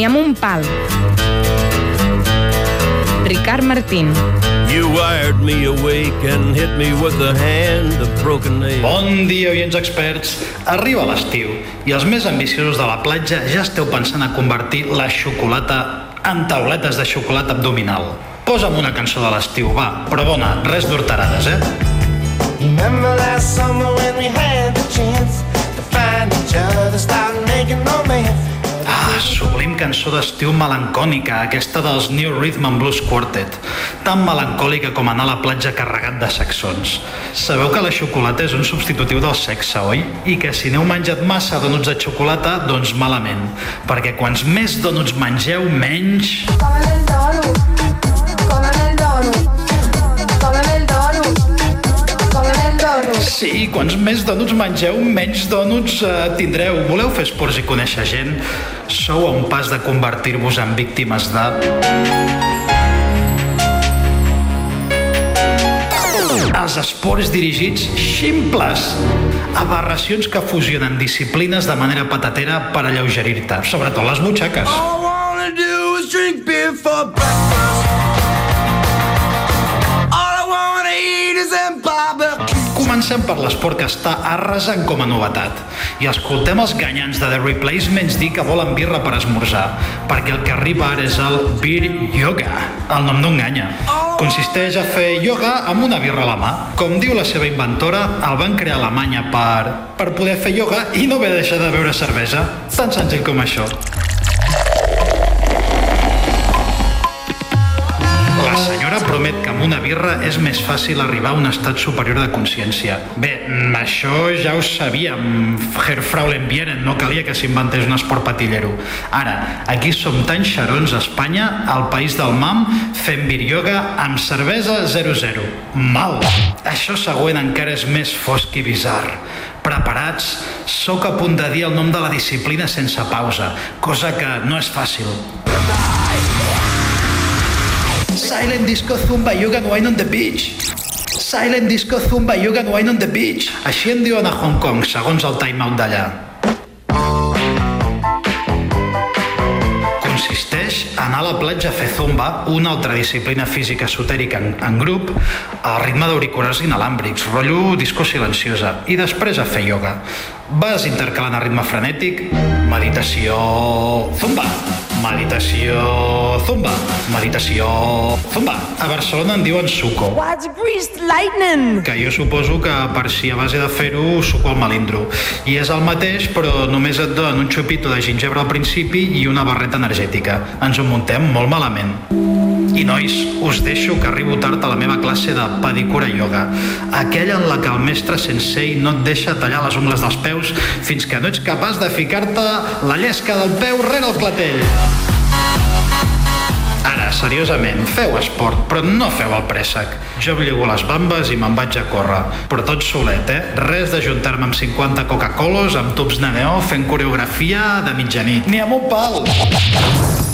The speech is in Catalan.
ni amb un pal. Ricard Martín. You wired me awake and hit me with the hand of broken nails. Bon dia, oients experts. Arriba l'estiu i els més ambiciosos de la platja ja esteu pensant a convertir la xocolata en tauletes de xocolata abdominal. Posa'm una cançó de l'estiu, va, però bona, res d'horterades, eh? Remember last summer cançó d'estiu melancònica, aquesta dels New Rhythm and Blues Quartet. Tan melancòlica com anar a la platja carregat de saxons. Sabeu que la xocolata és un substitutiu del sexe, oi? I que si n'heu menjat massa donuts de xocolata, doncs malament. Perquè quants més donuts mengeu, menys... Come Sí, quants més donuts mengeu, menys donuts eh, tindreu. Voleu fer esports i conèixer gent? Sou a un pas de convertir-vos en víctimes de... Els esports dirigits ximples. Aberracions que fusionen disciplines de manera patatera per alleugerir-te, sobretot les butxaques. All I wanna do is drink beer for breakfast. Comencem per l'esport que està arrasant com a novetat. I escoltem els ganyants de The Replacements dir que volen birra per esmorzar, perquè el que arriba ara és el Beer Yoga. El nom no enganya. Consisteix a fer yoga amb una birra a la mà. Com diu la seva inventora, el van crear a Alemanya per, per poder fer yoga i no haver deixat de beure cervesa. Tan senzill com això. Una birra és més fàcil arribar a un estat superior de consciència. Bé, mm, això ja ho sabíem. Herr Fraulen Vieren, no calia que s'inventés un esport patillero. Ara, aquí som tan xarons a Espanya, al país del mam, fent bir yoga amb cervesa 00. Mal! Això següent encara és més fosc i bizarr. Preparats? Sóc a punt de dir el nom de la disciplina sense pausa, cosa que no és fàcil. Silent Disco Zumba Yoga and Wine on the Beach. Silent Disco Zumba Yoga and Wine on the Beach. Així en diuen a Hong Kong, segons el Time Out d'allà. Consisteix a anar a la platja a fer zumba, una altra disciplina física esotèrica en, en grup, al ritme d'auriculars inalàmbrics, rotllo disco silenciosa, i després a fer ioga. Vas intercalant a ritme frenètic, meditació... zumba, meditació... zumba, meditació... zumba. A Barcelona en diuen suco. What's greased lightning? que jo suposo que per si a base de fer-ho suco el melindro. I és el mateix, però només et donen un xupito de gingebre al principi i una barreta energètica. Ens ho muntem molt malament. I nois, us deixo que arribo tard a la meva classe de pedicura ioga, aquella en la que el mestre sensei no et deixa tallar les ungles dels peus fins que no ets capaç de ficar-te la llesca del peu rere el clatell. Ara, seriosament, feu esport, però no feu el préssec. Jo em lligo les bambes i me'n vaig a córrer. Però tot solet, eh? Res d'ajuntar-me amb 50 Coca-Colos, amb tubs de neó, fent coreografia de mitjanit. Ni amb un pal!